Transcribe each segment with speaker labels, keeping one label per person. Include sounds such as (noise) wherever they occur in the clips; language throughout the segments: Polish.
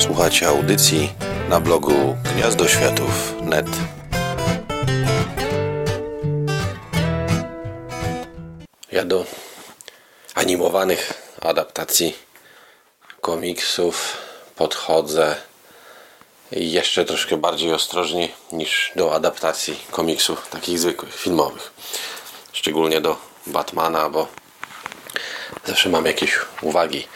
Speaker 1: Słuchacie audycji na blogu gniazdoświatów.net. Ja do animowanych adaptacji komiksów podchodzę jeszcze troszkę bardziej ostrożnie niż do adaptacji komiksów takich zwykłych, filmowych. Szczególnie do Batmana, bo zawsze mam jakieś uwagi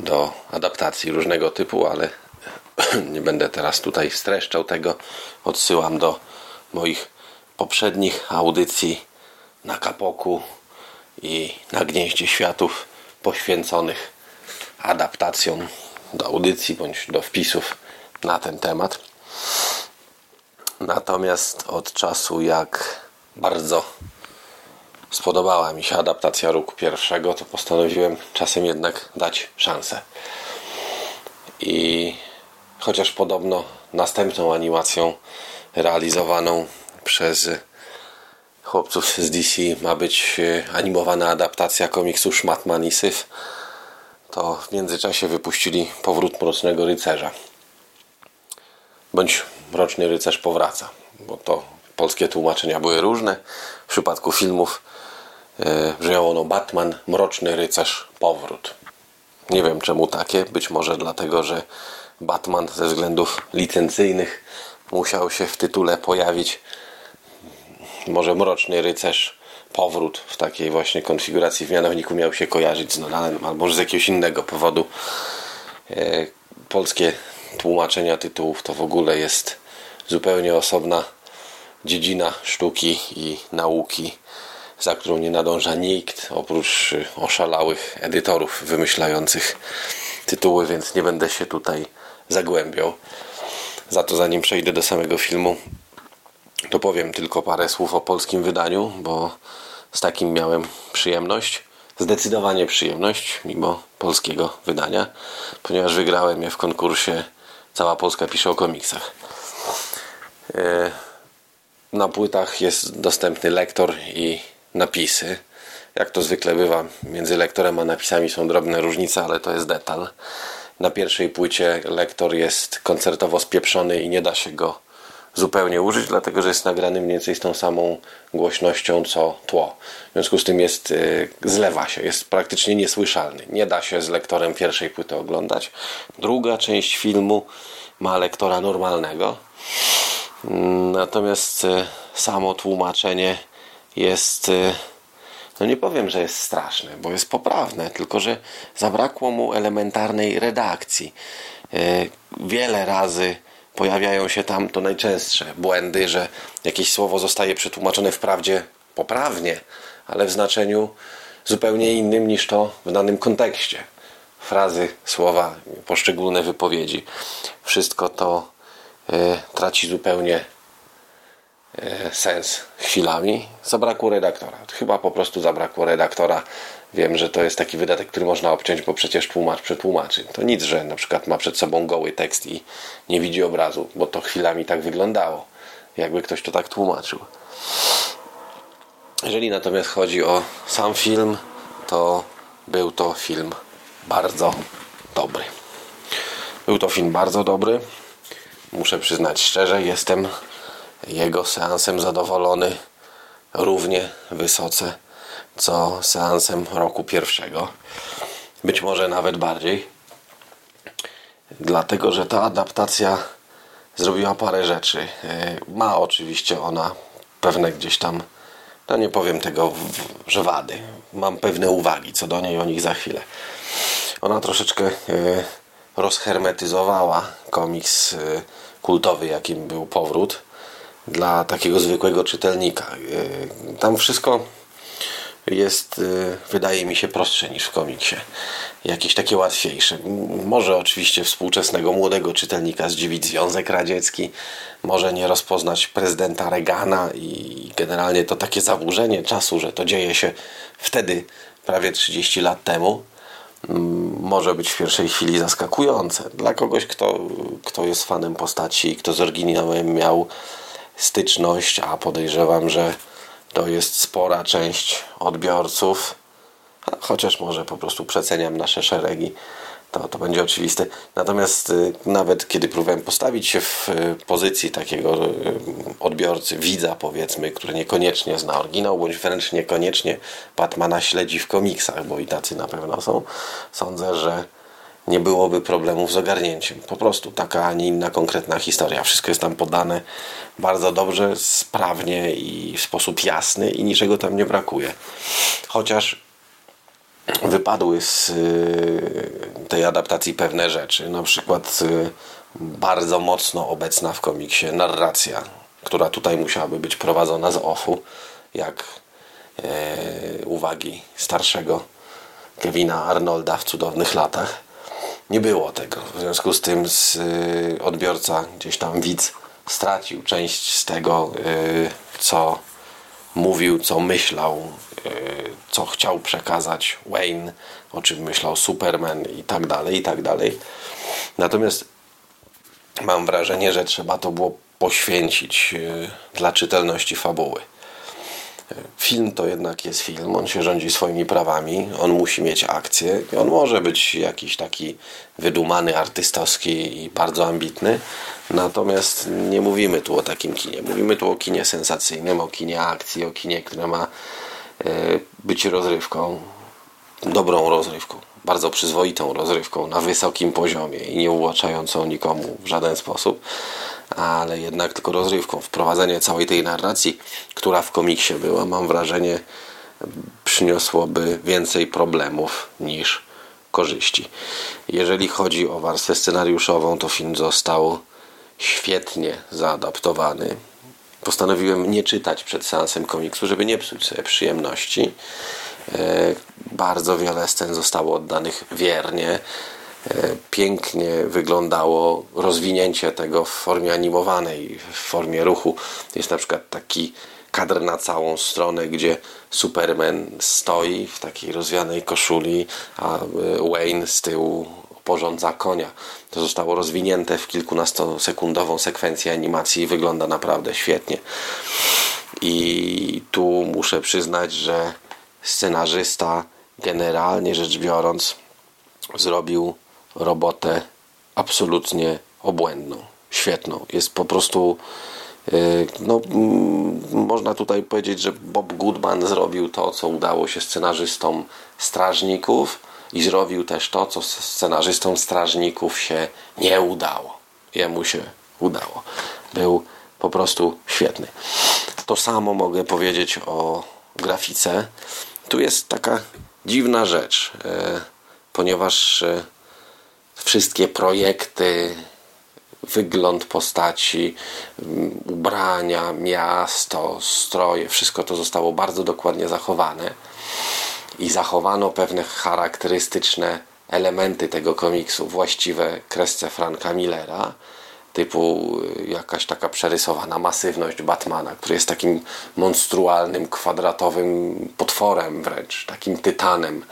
Speaker 1: do adaptacji różnego typu, ale (clears throat) nie będę teraz tutaj streszczał tego. Odsyłam do moich poprzednich audycji na Kapoku i na Gnieździe Światów poświęconych adaptacjom do audycji bądź do wpisów na ten temat. Natomiast od czasu jak bardzo spodobała mi się adaptacja roku pierwszego, to postanowiłem czasem jednak dać szansę. I chociaż podobno następną animacją realizowaną przez chłopców z DC ma być animowana adaptacja komiksu Szmatman i Syf, to w międzyczasie wypuścili Powrót Mrocznego Rycerza. Bądź Mroczny Rycerz powraca, bo to polskie tłumaczenia były różne. W przypadku filmów brzmiało ono Batman, Mroczny Rycerz, Powrót. Nie wiem czemu takie, być może dlatego, że Batman ze względów licencyjnych musiał się w tytule pojawić. Może Mroczny Rycerz, Powrót w takiej właśnie konfiguracji w mianowniku miał się kojarzyć z Nodanem, albo z jakiegoś innego powodu. Polskie tłumaczenia tytułów to w ogóle jest zupełnie osobna dziedzina sztuki i nauki za którą nie nadąża nikt oprócz oszalałych edytorów wymyślających tytuły, więc nie będę się tutaj zagłębiał. Za to zanim przejdę do samego filmu, to powiem tylko parę słów o polskim wydaniu, bo z takim miałem przyjemność. Zdecydowanie przyjemność, mimo polskiego wydania, ponieważ wygrałem je w konkursie Cała Polska pisze o komiksach. Na płytach jest dostępny lektor i napisy. Jak to zwykle bywa, między lektorem a napisami są drobne różnice, ale to jest detal. Na pierwszej płycie lektor jest koncertowo spieprzony i nie da się go zupełnie użyć, dlatego że jest nagrany mniej więcej z tą samą głośnością co tło. W związku z tym jest, zlewa się, jest praktycznie niesłyszalny. Nie da się z lektorem pierwszej płyty oglądać. Druga część filmu ma lektora normalnego. Natomiast samo tłumaczenie jest, no nie powiem, że jest straszne, bo jest poprawne, tylko że zabrakło mu elementarnej redakcji. Wiele razy pojawiają się tam to najczęstsze błędy, że jakieś słowo zostaje przetłumaczone wprawdzie poprawnie, ale w znaczeniu zupełnie innym niż to w danym kontekście. Frazy, słowa, poszczególne wypowiedzi. Wszystko to traci zupełnie sens chwilami. Zabrakło redaktora. Chyba po prostu zabrakło redaktora. Wiem, że to jest taki wydatek, który można obciąć, bo przecież tłumacz przetłumaczy. To nic, że na przykład ma przed sobą goły tekst i nie widzi obrazu, bo to chwilami tak wyglądało. Jakby ktoś to tak tłumaczył. Jeżeli natomiast chodzi o sam film, to był to film bardzo dobry. Był to film bardzo dobry. Muszę przyznać szczerze, jestem jego seansem zadowolony równie wysoce co seansem roku pierwszego. Być może nawet bardziej. Dlatego, że ta adaptacja zrobiła parę rzeczy. Ma oczywiście ona pewne gdzieś tam, no nie powiem tego, że wady. Mam pewne uwagi co do niej, o nich za chwilę. Ona troszeczkę rozhermetyzowała komiks kultowy, jakim był Powrót dla takiego zwykłego czytelnika. Tam wszystko jest, wydaje mi się, prostsze niż w komiksie. Jakieś takie łatwiejsze. Może oczywiście współczesnego młodego czytelnika zdziwić Związek Radziecki, może nie rozpoznać prezydenta Reagana i generalnie to takie zaburzenie czasu, że to dzieje się wtedy, prawie 30 lat temu, może być w pierwszej chwili zaskakujące. Dla kogoś, kto, kto jest fanem postaci, kto z oryginałem miał styczność, a podejrzewam, że to jest spora część odbiorców, chociaż może po prostu przeceniam nasze szeregi, to, to będzie oczywiste. Natomiast y, nawet kiedy próbowałem postawić się w y, pozycji takiego y, odbiorcy, widza powiedzmy, który niekoniecznie zna oryginał, bądź wręcz niekoniecznie Batmana śledzi w komiksach, bo i tacy na pewno są, sądzę, że nie byłoby problemów z ogarnięciem. Po prostu taka, a nie inna konkretna historia. Wszystko jest tam podane bardzo dobrze, sprawnie i w sposób jasny i niczego tam nie brakuje. Chociaż wypadły z y, tej adaptacji pewne rzeczy. Na przykład y, bardzo mocno obecna w komiksie narracja, która tutaj musiałaby być prowadzona z offu, jak e, uwagi starszego Kevina Arnolda w cudownych latach. Nie było tego. W związku z tym z, y, odbiorca, gdzieś tam widz, stracił część z tego, co mówił, co myślał, e, co chciał przekazać Wayne, o czym myślał Superman i tak dalej, i tak dalej. Natomiast mam wrażenie, że trzeba to było poświęcić e, dla czytelności fabuły. Film to jednak jest film, on się rządzi swoimi prawami, on musi mieć akcję, on może być jakiś taki wydumany, artystowski i bardzo ambitny, natomiast nie mówimy tu o takim kinie, mówimy tu o kinie sensacyjnym, o kinie akcji, o kinie, które ma e, być rozrywką, dobrą rozrywką, bardzo przyzwoitą rozrywką na wysokim poziomie i nie ułaczającą nikomu w żaden sposób ale jednak tylko rozrywką. Wprowadzenie całej tej narracji, która w komiksie była, mam wrażenie, przyniosłoby więcej problemów niż korzyści. Jeżeli chodzi o warstwę scenariuszową, to film został świetnie zaadaptowany. Postanowiłem nie czytać przed seansem komiksu, żeby nie psuć sobie przyjemności. E, bardzo wiele scen zostało oddanych wiernie. E, pięknie wyglądało rozwinięcie tego w formie animowanej, w formie ruchu. Jest na przykład taki kadr na całą stronę, gdzie Superman stoi w takiej rozwianej koszuli, a e, Wayne z tyłu porządza konia. To zostało rozwinięte w kilkunastosekundową sekwencję animacji i wygląda naprawdę świetnie. I tu muszę przyznać, że scenarzysta generalnie rzecz biorąc zrobił robotę absolutnie obłędną, świetną. Jest po prostu y, no, można tutaj powiedzieć, że Bob Goodman zrobił to, co udało się scenarzystom Strażników i zrobił też to, co scenarzystom Strażników się nie udało. Jemu się udało. Był po prostu świetny. To samo mogę powiedzieć o grafice. Tu jest taka dziwna rzecz, y, ponieważ y, wszystkie projekty, wygląd postaci, mm, ubrania, miasto, stroje, wszystko to zostało bardzo dokładnie zachowane i zachowano pewne charakterystyczne elementy tego komiksu właściwe kresce Franka Millera typu y, jakaś taka przerysowana masywność Batmana, który jest takim monstrualnym, kwadratowym potworem wręcz, takim tytanem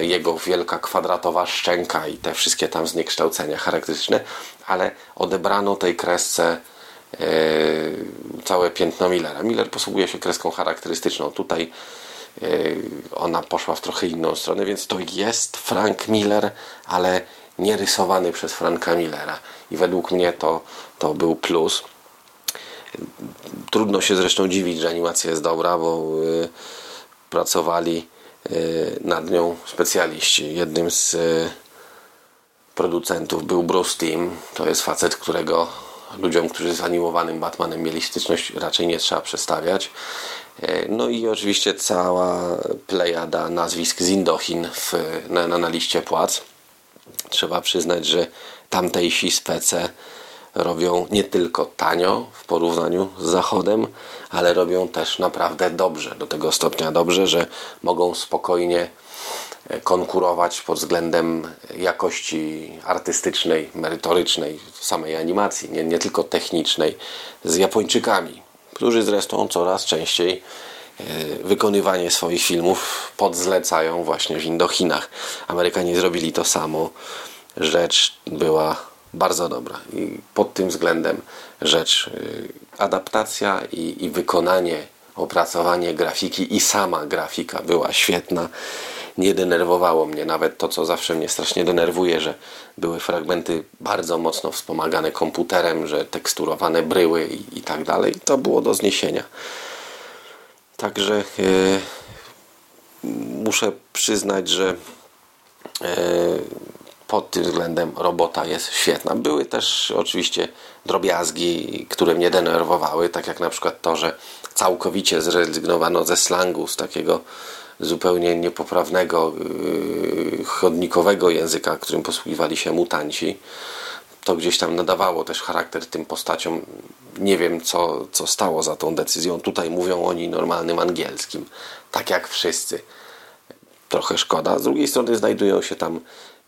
Speaker 1: jego wielka kwadratowa szczęka i te wszystkie tam zniekształcenia charakterystyczne, ale odebrano tej kresce e, całe piętno Millera. Miller posługuje się kreską charakterystyczną. Tutaj e, ona poszła w trochę inną stronę, więc to jest Frank Miller, ale nie rysowany przez Franka Millera. I według mnie to, to był plus. Trudno się zresztą dziwić, że animacja jest dobra, bo pracowali nad nią specjaliści. Jednym z y, producentów był Bruce Timm. To jest facet, którego ludziom, którzy z animowanym Batmanem mieli styczność, raczej nie trzeba przedstawiać. Y, no i oczywiście cała plejada nazwisk z Indochin w, na, na, na liście płac. Trzeba przyznać, że tamtejsi spece robią nie tylko tanio w porównaniu z Zachodem, ale robią też naprawdę dobrze. Do tego stopnia dobrze, że mogą spokojnie e, konkurować pod względem jakości artystycznej, merytorycznej samej animacji, nie, nie tylko technicznej, z Japończykami, którzy zresztą coraz częściej e, wykonywanie swoich filmów podzlecają właśnie w Indochinach. Amerykanie zrobili to samo. Rzecz była bardzo dobra. I pod tym względem rzecz y, adaptacja i, i wykonanie, opracowanie grafiki i sama grafika była świetna. nie denerwowało mnie nawet to, co zawsze mnie strasznie denerwuje, że były fragmenty bardzo mocno wspomagane komputerem, że teksturowane bryły i, i tak dalej. To było do zniesienia. Także yy, muszę przyznać, że yy, pod tym względem robota jest świetna. Były też oczywiście drobiazgi, które mnie denerwowały, tak jak na przykład to, że całkowicie zrezygnowano ze slangu, z takiego zupełnie niepoprawnego, yy, chodnikowego języka, którym posługiwali się mutanci. To gdzieś tam nadawało też charakter tym postaciom. Nie wiem, co, co stało za tą decyzją. Tutaj mówią oni normalnym angielskim, tak jak wszyscy. Trochę szkoda. Z drugiej strony znajdują się tam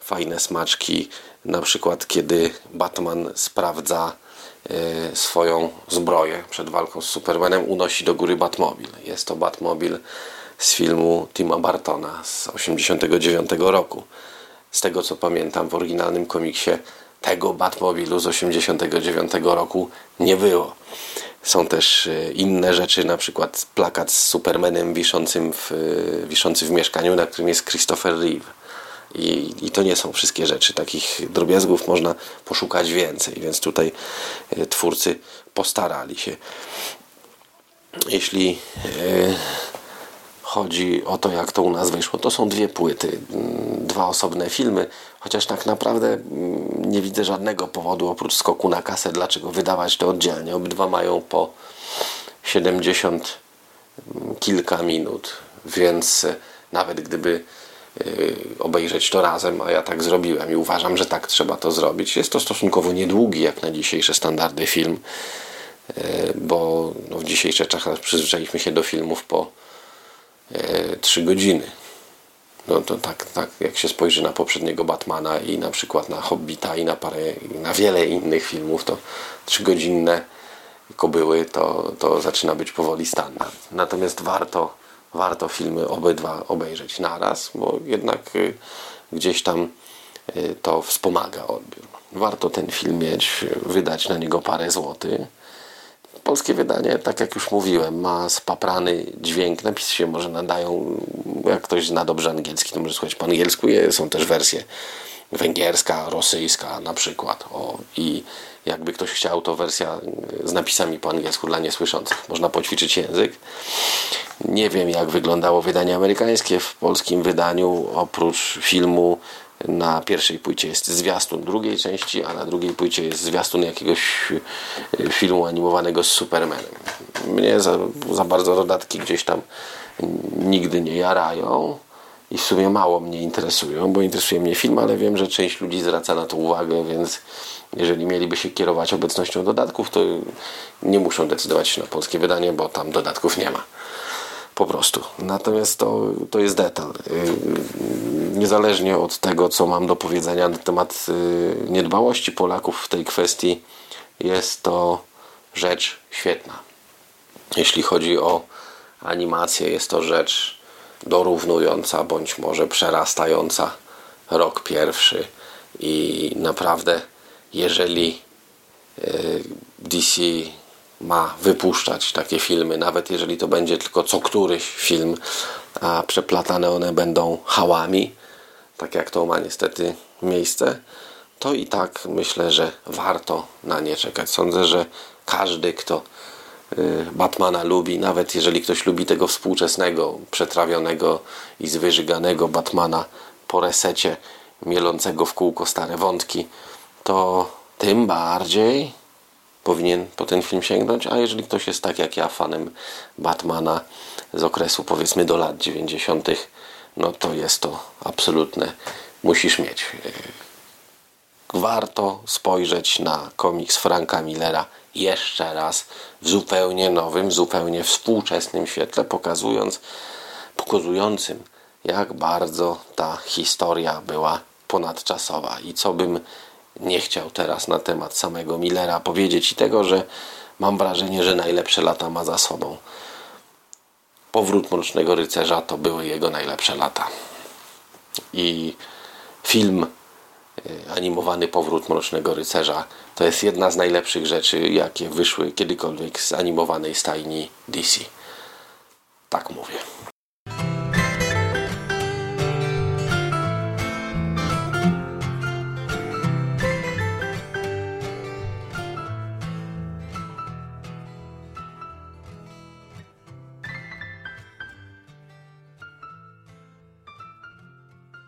Speaker 1: fajne smaczki, na przykład kiedy Batman sprawdza e, swoją zbroję przed walką z Supermanem, unosi do góry Batmobil. Jest to Batmobil z filmu Tima Bartona z 1989 roku. Z tego co pamiętam w oryginalnym komiksie tego Batmobilu z 1989 roku nie było. Są też e, inne rzeczy, na przykład plakat z Supermanem wiszącym w, e, wiszący w mieszkaniu, na którym jest Christopher Reeve i, I to nie są wszystkie rzeczy. Takich drobiazgów można poszukać więcej, więc tutaj e, twórcy postarali się. Jeśli e, chodzi o to, jak to u nas wyszło, to są dwie płyty, dwa osobne filmy, chociaż tak naprawdę nie widzę żadnego powodu oprócz skoku na kasę, dlaczego wydawać to oddzielnie. Obydwa mają po 70 kilka minut, więc e, nawet gdyby obejrzeć to razem, a ja tak zrobiłem i uważam, że tak trzeba to zrobić. Jest to stosunkowo niedługi jak na dzisiejsze standardy film, y, bo no w dzisiejszych czasach przyzwyczailiśmy się do filmów po 3 y, godziny. No to tak, tak, jak się spojrzy na poprzedniego Batmana i na przykład na Hobbita i na parę, na wiele innych filmów, to trzygodzinne kobyły to, to zaczyna być powoli standard. Natomiast warto warto filmy obydwa obejrzeć naraz, bo jednak y, gdzieś tam y, to wspomaga odbiór. Warto ten film mieć, wydać na niego parę złotych. Polskie wydanie, tak jak już mówiłem, ma spaprany dźwięk. Napisy się może nadają, jak ktoś zna dobrze angielski, to może słuchać po angielsku. Są też wersje węgierska, rosyjska na przykład. O, I jakby ktoś chciał, to wersja z napisami po angielsku dla niesłyszących. Można poćwiczyć język. Nie wiem, jak wyglądało wydanie amerykańskie. W polskim wydaniu oprócz filmu na pierwszej płycie jest zwiastun drugiej części, a na drugiej płycie jest zwiastun jakiegoś e, filmu animowanego z Supermanem. Mnie za, za bardzo dodatki gdzieś tam nigdy nie jarają i w sumie mało mnie interesują, bo interesuje mnie film, ale wiem, że część ludzi zwraca na to uwagę, więc jeżeli mieliby się kierować obecnością dodatków, to nie muszą decydować się na polskie wydanie, bo tam dodatków nie ma. Po prostu. Natomiast to, to jest detal. Y, niezależnie od tego, co mam do powiedzenia na temat y, niedbałości Polaków w tej kwestii, jest to rzecz świetna. Jeśli chodzi o animację, jest to rzecz dorównująca bądź może przerastająca rok pierwszy i naprawdę jeżeli e, DC ma wypuszczać takie filmy, nawet jeżeli to będzie tylko co któryś film, a przeplatane one będą hałami, tak jak to ma niestety miejsce, to i tak myślę, że warto na nie czekać. Sądzę, że każdy, kto Y, Batmana lubi, nawet jeżeli ktoś lubi tego współczesnego, przetrawionego i zwyżyganego Batmana po resecie, mielącego w kółko stare wątki, to tym bardziej powinien po ten film sięgnąć, a jeżeli ktoś jest tak jak ja fanem Batmana z okresu powiedzmy do lat 90., no to jest to absolutne musisz mieć. Y, warto spojrzeć na komiks Franka Millera jeszcze raz w zupełnie nowym, zupełnie współczesnym świetle, pokazując, pokazującym, jak bardzo ta historia była ponadczasowa i co bym nie chciał teraz na temat samego Millera powiedzieć i tego, że mam wrażenie, że najlepsze lata ma za sobą. Powrót Mrocznego Rycerza to były jego najlepsze lata. I film Y, animowany powrót Mrocznego Rycerza to jest jedna z najlepszych rzeczy, jakie wyszły kiedykolwiek z animowanej stajni DC. Tak mówię.